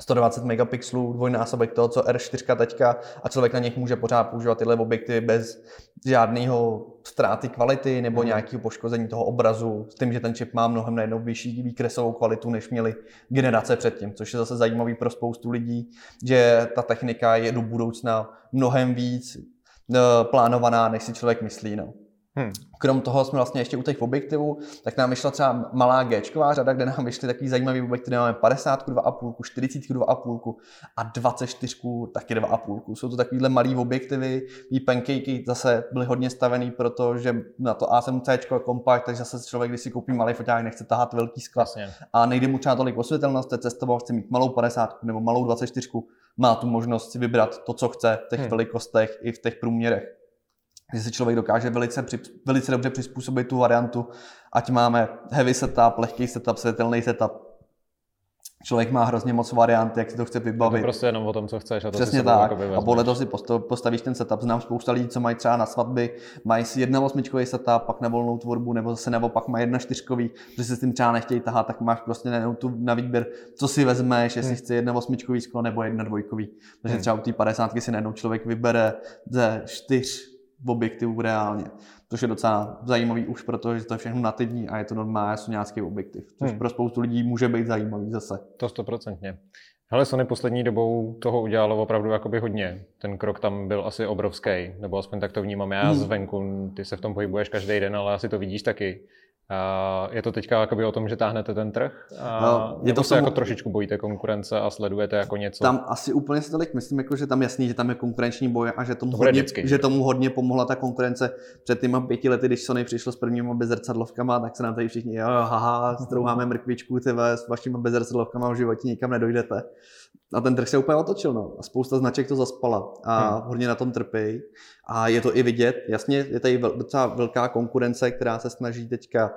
120 megapixelů, dvojnásobek toho, co R4 teďka a člověk na nich může pořád používat tyhle objektivy bez žádného ztráty kvality nebo mm. nějakého poškození toho obrazu, s tím, že ten čip má mnohem najednou vyšší výkresovou kvalitu, než měli generace předtím, což je zase zajímavý pro spoustu lidí, že ta technika je do budoucna mnohem víc eh, plánovaná, než si člověk myslí. No. Hmm. Krom toho jsme vlastně ještě u těch objektivů, tak nám vyšla třeba malá G řada, kde nám vyšly takový zajímavý objektivy, máme 50 2,5, 40 2,5 a 24 taky 2,5. Jsou to takovýhle malý objektivy, ty pancakey zase byly hodně stavený, protože na to A7C kompakt, takže zase člověk, když si koupí malý foťák, nechce tahat velký skla vlastně. a nejde mu třeba tolik osvětelnost, je cestoval, chce mít malou 50 nebo malou 24, má tu možnost si vybrat to, co chce v těch hmm. velikostech i v těch průměrech že si člověk dokáže velice, velice dobře přizpůsobit tu variantu, ať máme heavy setup, lehký setup, světelný setup, člověk má hrozně moc variant, jak si to chce vybavit. Je to prostě jenom o tom, co chceš. A to Přesně tak. Jako a podle toho si postavíš ten setup. Znám spousta lidí, co mají třeba na svatby, mají si jedna osmičkový setup, pak na volnou tvorbu, nebo zase nebo pak mají jedna čtyřkový, že si s tím třeba nechtějí tahat, tak máš prostě na, tu, na výběr, co si vezmeš, jestli hmm. chci jedna osmičkový sklo nebo jedna dvojkový. Takže hmm. třeba u té padesátky si najednou člověk vybere ze čtyř v objektivu reálně. Což je docela zajímavý už, protože to je všechno nativní a je to normálně nějaký objektiv. Což hmm. pro spoustu lidí může být zajímavý zase. To stoprocentně. Hele, Sony poslední dobou toho udělalo opravdu jakoby hodně. Ten krok tam byl asi obrovský, nebo aspoň tak to vnímám já hmm. zvenku. Ty se v tom pohybuješ každý den, ale asi to vidíš taky. Je to teďka jakoby o tom, že táhnete ten trh? A no, je to se jako trošičku bojíte konkurence a sledujete jako něco? Tam asi úplně si tolik myslím, jako, že tam jasný, že tam je konkurenční boj a že tomu, to hodně, vždycky, že tomu hodně pomohla ta konkurence před těma pěti lety, když Sony přišlo s prvníma bezrcadlovkama, tak se nám tady všichni, jo, haha, strouháme mrkvičku, ty s vašimi bezrcadlovkama v životě nikam nedojdete. A ten trh se úplně otočil, no. A spousta značek to zaspala a hmm. hodně na tom trpí. A je to i vidět, jasně, je tady docela velká konkurence, která se snaží teďka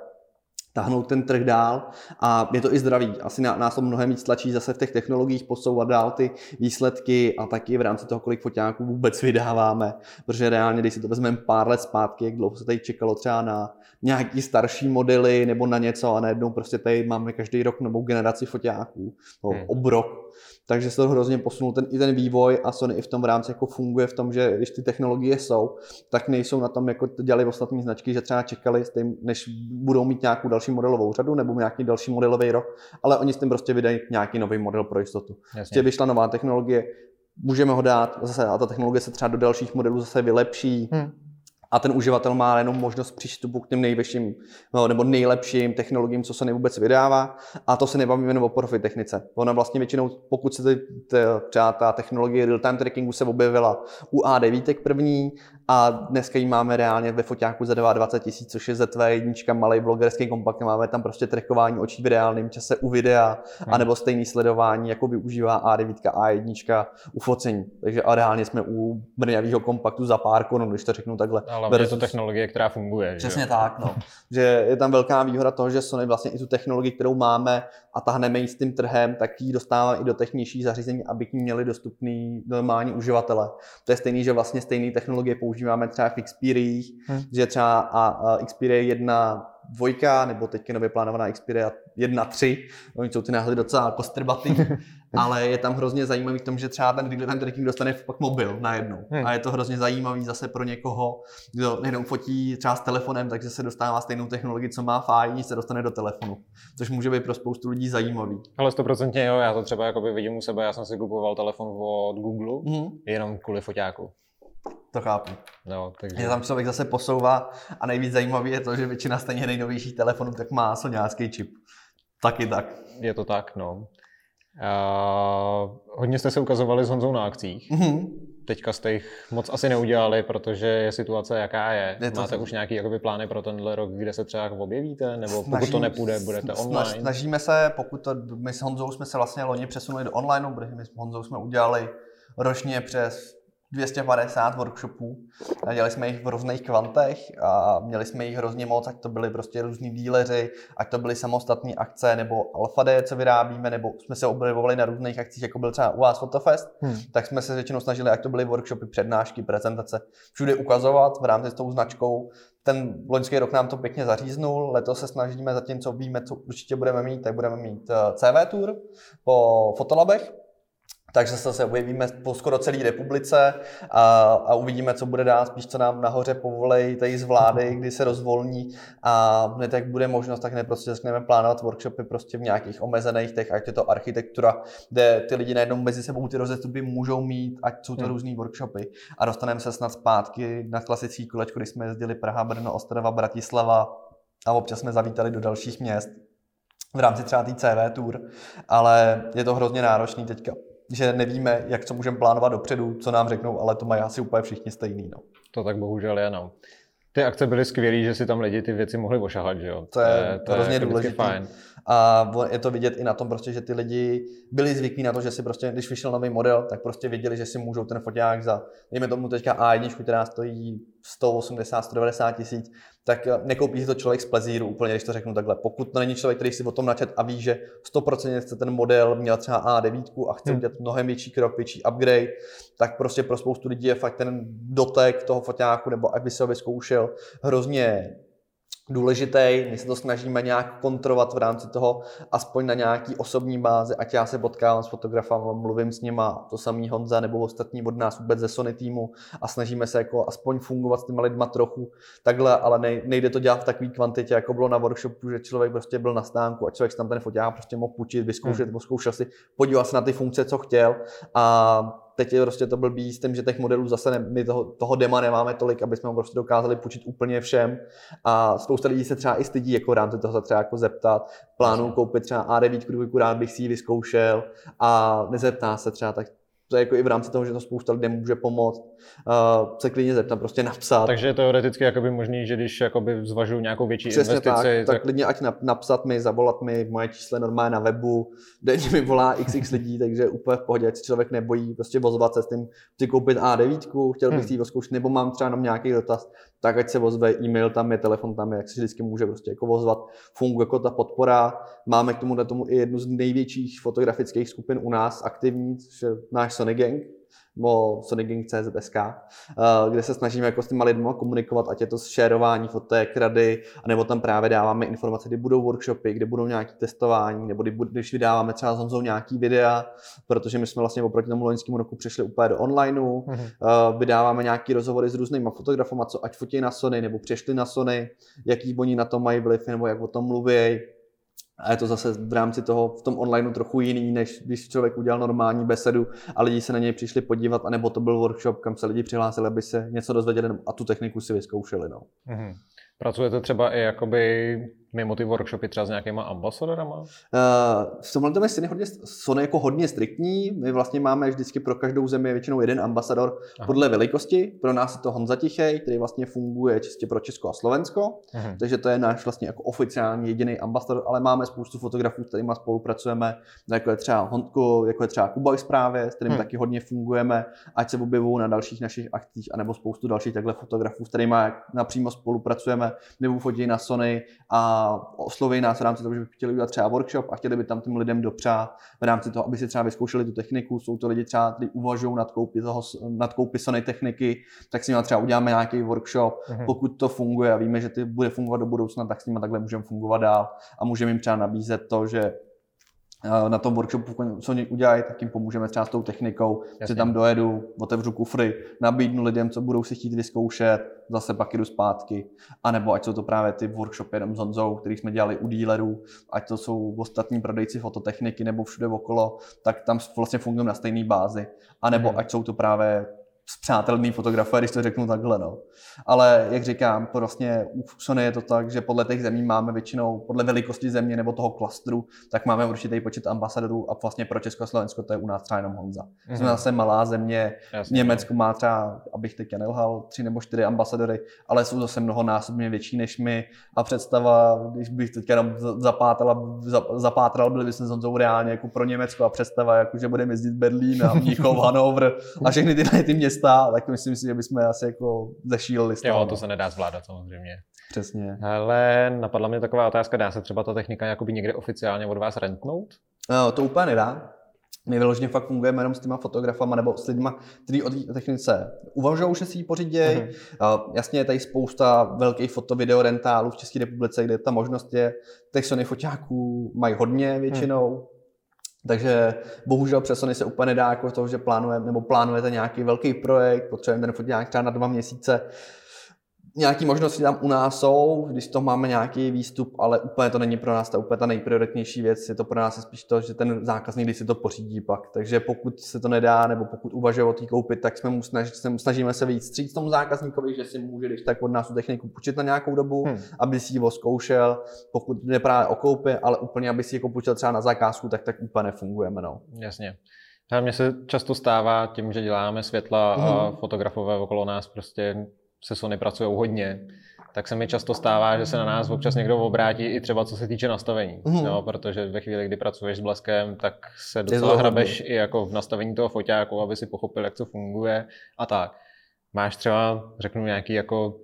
tahnout ten trh dál a je to i zdravý. Asi nás to mnohem víc tlačí zase v těch technologiích posouvat dál ty výsledky a taky v rámci toho, kolik foťáků vůbec vydáváme, protože reálně, když si to vezmeme pár let zpátky, jak dlouho se tady čekalo třeba na nějaký starší modely nebo na něco a najednou prostě tady máme každý rok novou generaci foťáků, no, hmm. obrok takže se to hrozně posunul ten, i ten vývoj a Sony i v tom rámci jako funguje v tom, že když ty technologie jsou, tak nejsou na tom, jako to dělali ostatní značky, že třeba čekali, tím, než budou mít nějakou další modelovou řadu nebo nějaký další modelový rok, ale oni s tím prostě vydají nějaký nový model pro jistotu. Jasně. Prostě vyšla nová technologie, můžeme ho dát zase a ta technologie se třeba do dalších modelů zase vylepší. Hmm a ten uživatel má jenom možnost přístupu k těm nejvyšším no, nebo nejlepším technologiím, co se nejvůbec vydává. A to se nebavíme jenom o profi technice. Ona vlastně většinou, pokud se třeba ta technologie real-time trackingu se objevila u A9 první a dneska ji máme reálně ve foťáku za 22 tisíc, což je ZV1, malý blogerský kompakt, máme tam prostě trackování očí v reálném čase u videa, hmm. anebo stejný sledování, jako využívá A9, A1 u focení. Takže a reálně jsme u brňavého kompaktu za pár korun, když to řeknu takhle. Ale versus... je to technologie, která funguje. Přesně že? tak, no. že je tam velká výhoda toho, že Sony vlastně i tu technologii, kterou máme a tahneme ji s tím trhem, tak ji dostáváme i do technějších zařízení, aby k ní měli dostupný normální uživatele. To je stejný, že vlastně stejné technologie používáme třeba v Xperia, hmm. že třeba a, a Xperia 1 dvojka, nebo teďka nově plánovaná Xperia 1.3, oni jsou ty náhody docela kostrbatý, ale je tam hrozně zajímavý v tom, že třeba ten real time tracking dostane pak mobil najednou. Hmm. A je to hrozně zajímavý zase pro někoho, kdo nejenom fotí třeba s telefonem, takže se dostává stejnou technologii, co má fajn, se dostane do telefonu. Což může být pro spoustu lidí zajímavý. Ale stoprocentně jo, já to třeba jakoby vidím u sebe, já jsem si kupoval telefon od Google, hmm. jenom kvůli foťáku. To chápu. No, takže... Je tam člověk zase posouvá a nejvíc zajímavé je to, že většina stejně nejnovějších telefonů tak má soňácký čip. Taky tak. Je to tak, no. Uh, hodně jste se ukazovali s Honzou na akcích. Mm-hmm. Teďka jste jich moc asi neudělali, protože je situace jaká je. je to Máte to... už nějaký jakoby, plány pro tenhle rok, kde se třeba objevíte? Nebo pokud Snažím, to nepůjde, budete online? Snažíme se, pokud to, my s Honzou jsme se vlastně loni přesunuli do online, protože my s Honzou jsme udělali ročně přes 250 workshopů. Dělali jsme jich v různých kvantech a měli jsme jich hrozně moc, ať to byly prostě různí díleři, ať to byly samostatné akce nebo Alpha Day, co vyrábíme, nebo jsme se objevovali na různých akcích, jako byl třeba u vás Fotofest, hmm. tak jsme se většinou snažili, ať to byly workshopy, přednášky, prezentace, všude ukazovat v rámci s tou značkou. Ten loňský rok nám to pěkně zaříznul, letos se snažíme, zatím co víme, co určitě budeme mít, tak budeme mít eh, CV Tour po Fotolabech, takže se zase objevíme po skoro celé republice a, a uvidíme, co bude dál, spíš co nám nahoře povolej tady z vlády, kdy se rozvolní a hned jak bude možnost, tak ne prostě začneme plánovat workshopy prostě v nějakých omezených těch, ať je to architektura, kde ty lidi najednou mezi sebou ty rozestupy můžou mít, ať jsou to hmm. různý workshopy. A dostaneme se snad zpátky na klasický kolečko, kdy jsme jezdili Praha, Brno, Ostrava, Bratislava a občas jsme zavítali do dalších měst v rámci třeba té CV tour, ale je to hrozně náročný teďka že nevíme, jak co můžeme plánovat dopředu, co nám řeknou, ale to mají asi úplně všichni stejný. No. To tak bohužel je, no. Ty akce byly skvělé, že si tam lidi ty věci mohli ošahat, že jo? To je, to je hrozně důležité. Fajn. A je to vidět i na tom, prostě, že ty lidi byli zvyklí na to, že si prostě, když vyšel nový model, tak prostě věděli, že si můžou ten foťák za, dejme tomu teďka A1, která stojí 180, 190 tisíc, tak eh, nekoupí si to člověk z plezíru úplně, když to řeknu takhle. Pokud to není člověk, který si o tom načet a ví, že 100% chce ten model, měl třeba A9 a chce hmm. udělat mnohem větší krok, větší upgrade, tak prostě pro spoustu lidí je fakt ten dotek toho foťáku, nebo aby se ho vyzkoušel, hrozně důležitý. My se to snažíme nějak kontrolovat v rámci toho, aspoň na nějaký osobní bázi, ať já se potkávám s fotografama, mluvím s nima, to samý Honza nebo ostatní od nás vůbec ze Sony týmu a snažíme se jako aspoň fungovat s těma lidma trochu takhle, ale nejde to dělat v takové kvantitě, jako bylo na workshopu, že člověk prostě byl na stánku a člověk tam ten foták prostě mohl půjčit, vyzkoušet, hmm. zkoušel si, podíval se na ty funkce, co chtěl a teď je prostě to blbý s tím, že těch modelů zase ne, my toho, toho dema nemáme tolik, aby jsme ho prostě dokázali půjčit úplně všem. A spousta lidí se třeba i stydí jako rámci toho se třeba jako zeptat. Plánu koupit třeba A9, rád bych si ji vyzkoušel a nezeptá se třeba, tak to je jako i v rámci toho, že to spousta lidem může pomoct, uh, se klidně zeptat, prostě napsat. Takže je teoreticky jakoby možný, že když jakoby zvažuju nějakou větší Přesně investici, tak, tak, tak klidně ať napsat mi, zavolat mi, moje číslo normálně na webu, denně mi volá xx lidí, takže úplně v pohodě, ať se člověk nebojí prostě vozovat se s tím, chci koupit A9, chtěl bych hmm. si ji zkoušet, nebo mám třeba jenom nějaký dotaz, tak ať se vozve, e-mail tam je, telefon tam je, jak se vždycky může prostě jako vozvat. Funguje jako ta podpora. Máme k tomu, tomu i jednu z největších fotografických skupin u nás aktivní, což je náš Sony Gang, o sonicgang.cz.sk, eh, kde se snažíme jako s těma lidmi komunikovat, ať je to šerování fotek, rady, anebo tam právě dáváme informace, kdy budou workshopy, kde budou nějaké testování, nebo když vydáváme třeba s Honzou nějaký videa, protože my jsme vlastně oproti tomu loňskému roku přišli úplně do onlineu, mm-hmm. vydáváme nějaký rozhovory s různýma fotografama, co ať fotí na Sony, nebo přišli na Sony, jaký oni na to mají vliv, nebo jak o tom mluví, a je to zase v rámci toho v tom onlineu trochu jiný, než když člověk udělal normální besedu a lidi se na něj přišli podívat, anebo to byl workshop, kam se lidi přihlásili, aby se něco dozvěděli a tu techniku si vyzkoušeli. No. Mm-hmm. Pracujete třeba i jakoby mimo ty workshopy třeba s nějakýma ambasadorama? Uh, v tomhle tom je hodně, Sony jako hodně striktní. My vlastně máme vždycky pro každou zemi většinou jeden ambasador Aha. podle velikosti. Pro nás je to Honza Tichej, který vlastně funguje čistě pro Česko a Slovensko. Aha. Takže to je náš vlastně jako oficiální jediný ambasador, ale máme spoustu fotografů, s kterými spolupracujeme, jako je třeba Honko, jako je třeba Kuboj zprávě, s kterým hmm. taky hodně fungujeme, ať se objevují na dalších našich akcích, anebo spoustu dalších takhle fotografů, s kterými napřímo spolupracujeme, nebo fotí na Sony a osloví nás v rámci toho, že by chtěli udělat třeba workshop a chtěli by tam těm lidem dopřát v rámci toho, aby si třeba vyzkoušeli tu techniku. Jsou to lidi třeba, kteří uvažují nad koupy, toho, nad koupy Sony techniky, tak s nimi třeba uděláme nějaký workshop. Mm-hmm. Pokud to funguje a víme, že ty bude fungovat do budoucna, tak s nimi takhle můžeme fungovat dál a můžeme jim třeba nabízet to, že na tom workshopu, co oni udělají, tak jim pomůžeme třeba s tou technikou, Jasně. si tam dojedu, otevřu kufry, nabídnu lidem, co budou si chtít vyzkoušet, zase pak jdu zpátky. A nebo ať jsou to právě ty workshopy jenom s Honzou, který jsme dělali u dílerů, ať to jsou ostatní prodejci fototechniky nebo všude okolo, tak tam vlastně fungují na stejné bázi. A nebo hmm. ať jsou to právě zpřátelný fotografové, když to řeknu takhle. No. Ale jak říkám, prostě u Sony je to tak, že podle těch zemí máme většinou, podle velikosti země nebo toho klastru, tak máme určitý počet ambasadorů a vlastně pro Česko a Slovensko to je u nás třeba jenom Honza. Mm-hmm. Jsme zase malá země, Jasně, Německo má třeba, abych teď nelhal, tři nebo čtyři ambasadory, ale jsou zase mnohonásobně větší než my a představa, když bych teď jenom zapátral, zapátral byli bychom s Honzou reálně jako pro Německo a představa, jako, že budeme jezdit Berlín a Mnichov, Hanover a všechny tyhle ty města města, tak myslím si, že bychom asi jako zešíleli z toho. Jo, to se nedá zvládat samozřejmě. Přesně. Ale napadla mě taková otázka, dá se třeba ta technika jakoby někde oficiálně od vás rentnout? No, to úplně nedá. My vyloženě fakt fungujeme jenom s těma fotografama nebo s lidmi, kteří o té technice uvažují, že si ji pořídějí. Uh-huh. Jasně je tady spousta velkých foto-video rentálů v České republice, kde ta možnost je. Těch Sony foťáků mají hodně většinou. Uh-huh. Takže bohužel přes Sony se úplně nedá jako to, že plánujeme, nebo plánujete nějaký velký projekt, potřebujeme ten foťák třeba na dva měsíce, nějaké možnosti tam u nás jsou, když to máme nějaký výstup, ale úplně to není pro nás ta úplně ta nejprioritnější věc. Je to pro nás spíš to, že ten zákazník, když si to pořídí pak. Takže pokud se to nedá, nebo pokud uvažuje o té koupit, tak jsme mu snaž, snažíme se víc stříct tomu zákazníkovi, že si může, když tak od nás tu techniku počít na nějakou dobu, hmm. aby si ji zkoušel. Pokud jde právě o koupy, ale úplně, aby si ji počítal třeba na zakázku, tak tak úplně nefungujeme. No. Jasně. Mně se často stává tím, že děláme světla a mhm. fotografové okolo nás prostě se Sony pracují hodně, tak se mi často stává, že se na nás občas někdo obrátí i třeba co se týče nastavení. Mm. No, protože ve chvíli, kdy pracuješ s bleskem, tak se docela hrabeš i jako v nastavení toho foťáku, aby si pochopil, jak to funguje a tak. Máš třeba, řeknu, nějaký jako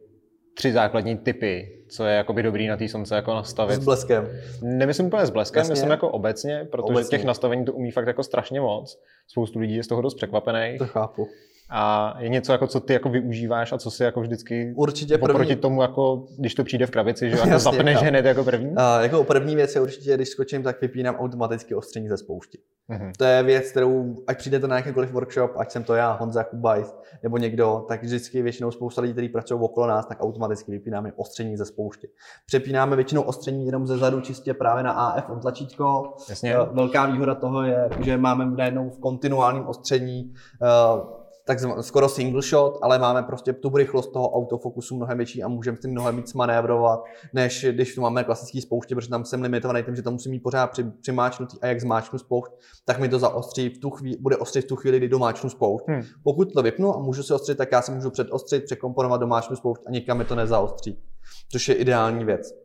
tři základní typy, co je jakoby dobrý na té sonce jako nastavit. S bleskem. Nemyslím úplně s bleskem, Jasně. myslím jako obecně, protože obecně. těch nastavení to umí fakt jako strašně moc. Spoustu lidí je z toho dost překvapených. To chápu. A je něco, jako, co ty jako využíváš a co si jako vždycky určitě první... proti tomu, jako, když to přijde v krabici, že jako zapneš hned jako první? A, jako první věc je určitě, když skočím, tak vypínám automaticky ostření ze spoušti. Mm-hmm. To je věc, kterou, ať přijdete na jakýkoliv workshop, ať jsem to já, Honza Kubajs, nebo někdo, tak vždycky většinou spousta lidí, kteří pracují okolo nás, tak automaticky vypínáme ostření ze spoušti. Přepínáme většinou ostření jenom ze zadu čistě právě na AF tlačítko. Jasně. Velká výhoda toho je, že máme najednou v kontinuálním ostření uh, tak skoro single shot, ale máme prostě tu rychlost toho autofokusu mnohem větší a můžeme s tím mnohem víc manévrovat, než když tu máme klasický spouště, protože tam jsem limitovaný tím, že to musím mít pořád při, přimáčnutý a jak zmáčknu spoušť, tak mi to zaostří v tu chvíli, bude ostřit v tu chvíli, kdy domáčnu spoušť. Hmm. Pokud to vypnu a můžu se ostřit, tak já si můžu předostřit, překomponovat domáčnu spoušť a nikam mi to nezaostří, což je ideální věc.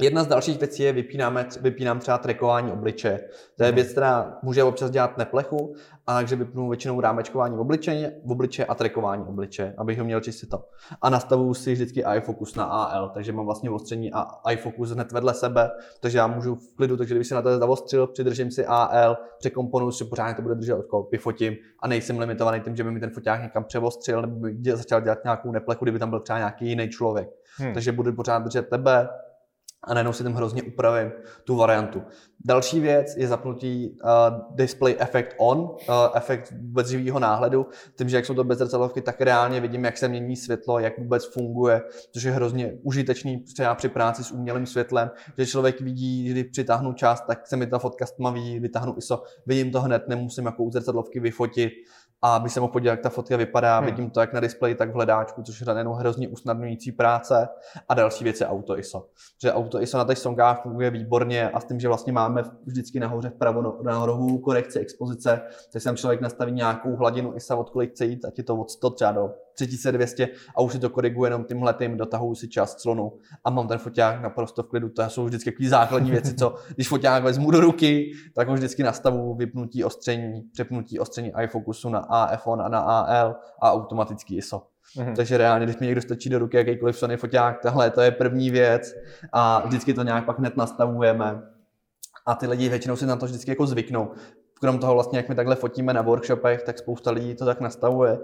Jedna z dalších věcí je, vypínáme, vypínám třeba trekování obliče. To je mhm. věc, která může občas dělat neplechu, a takže vypnu většinou rámečkování v obliče, v obliče a trekování obliče, abych ho měl čistě to. A nastavuju si vždycky iFocus na AL, takže mám vlastně ostření a iFocus hned vedle sebe, takže já můžu v klidu, takže když se na to zavostřil, přidržím si AL, překomponuju si, pořádně to bude držet, jako vyfotím a nejsem limitovaný tím, že by mi ten foták někam převostřil nebo by začal dělat nějakou neplechu, kdyby tam byl třeba nějaký jiný člověk. Hmm. Takže budu pořád držet tebe, a najednou si tam hrozně upravím tu variantu. Další věc je zapnutí uh, display effect on, uh, efekt vůbec živého náhledu. Tím, že jak jsou to bezrcadlovky, tak reálně vidím, jak se mění světlo, jak vůbec funguje, což je hrozně užitečný třeba při práci s umělým světlem, že člověk vidí, když přitáhnu část, tak se mi ta fotka stmaví, vytáhnu ISO, vidím to hned, nemusím jako u zrcadlovky vyfotit a aby se mohl podívat, jak ta fotka vypadá, hmm. vidím to jak na displeji, tak v hledáčku, což je jenom hrozně usnadňující práce a další věc je Auto ISO. Že Auto ISO na těch songách funguje výborně a s tím, že vlastně máme vždycky nahoře vpravo na rohu korekci expozice, takže tam člověk nastaví nějakou hladinu ISO, od kolik chce jít, ať je to od 100 třeba do 3200 a už si to koriguje jenom tímhle tím, dotahuji si čas clonu a mám ten foťák naprosto v klidu. To jsou vždycky takové základní věci, co když foťák vezmu do ruky, tak ho vždycky nastavu vypnutí ostření, přepnutí ostření iFocusu na AF1 a na AL a automatický ISO. Mm-hmm. Takže reálně, když mi někdo stačí do ruky jakýkoliv Sony foťák, tahle to je první věc a vždycky to nějak pak hned nastavujeme. A ty lidi většinou si na to vždycky jako zvyknou krom toho vlastně, jak my takhle fotíme na workshopech, tak spousta lidí to tak nastavuje.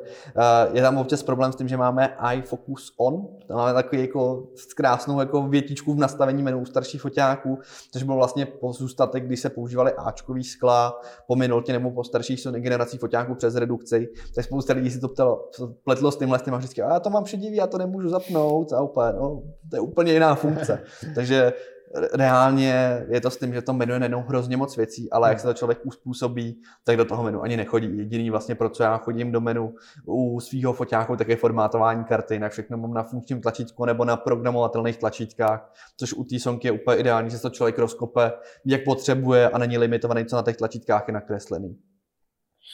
Je tam občas problém s tím, že máme iFocus On, tam máme takový jako krásnou jako větičku v nastavení menu starších foťáků, což byl vlastně pozůstatek, když se používali Ačkový skla po minultě nebo po starších Sony generací foťáků přes redukci, tak spousta lidí si to ptalo, pletlo s tímhle s tím a vždycky, a já to mám předivý, já to nemůžu zapnout a úplně, no, to je úplně jiná funkce. Takže reálně je to s tím, že to menu najednou hrozně moc věcí, ale jak se to člověk uspůsobí, tak do toho menu ani nechodí. Jediný vlastně, pro co já chodím do menu u svého foťáku, tak je formátování karty, jinak všechno mám na funkčním tlačítku nebo na programovatelných tlačítkách, což u té sonky je úplně ideální, že se to člověk rozkope, jak potřebuje a není limitovaný, co na těch tlačítkách je nakreslený.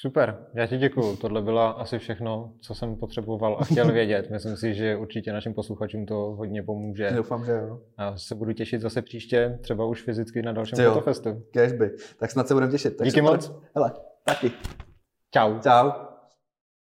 Super, já ti děkuju. Tohle bylo asi všechno, co jsem potřeboval a chtěl vědět. Myslím si, že určitě našim posluchačům to hodně pomůže. Doufám, že jo. A se budu těšit zase příště, třeba už fyzicky na dalším fotofestu. Cashby. Tak snad se budeme těšit. Tak Díky moc. Hele, taky. Čau. Čau.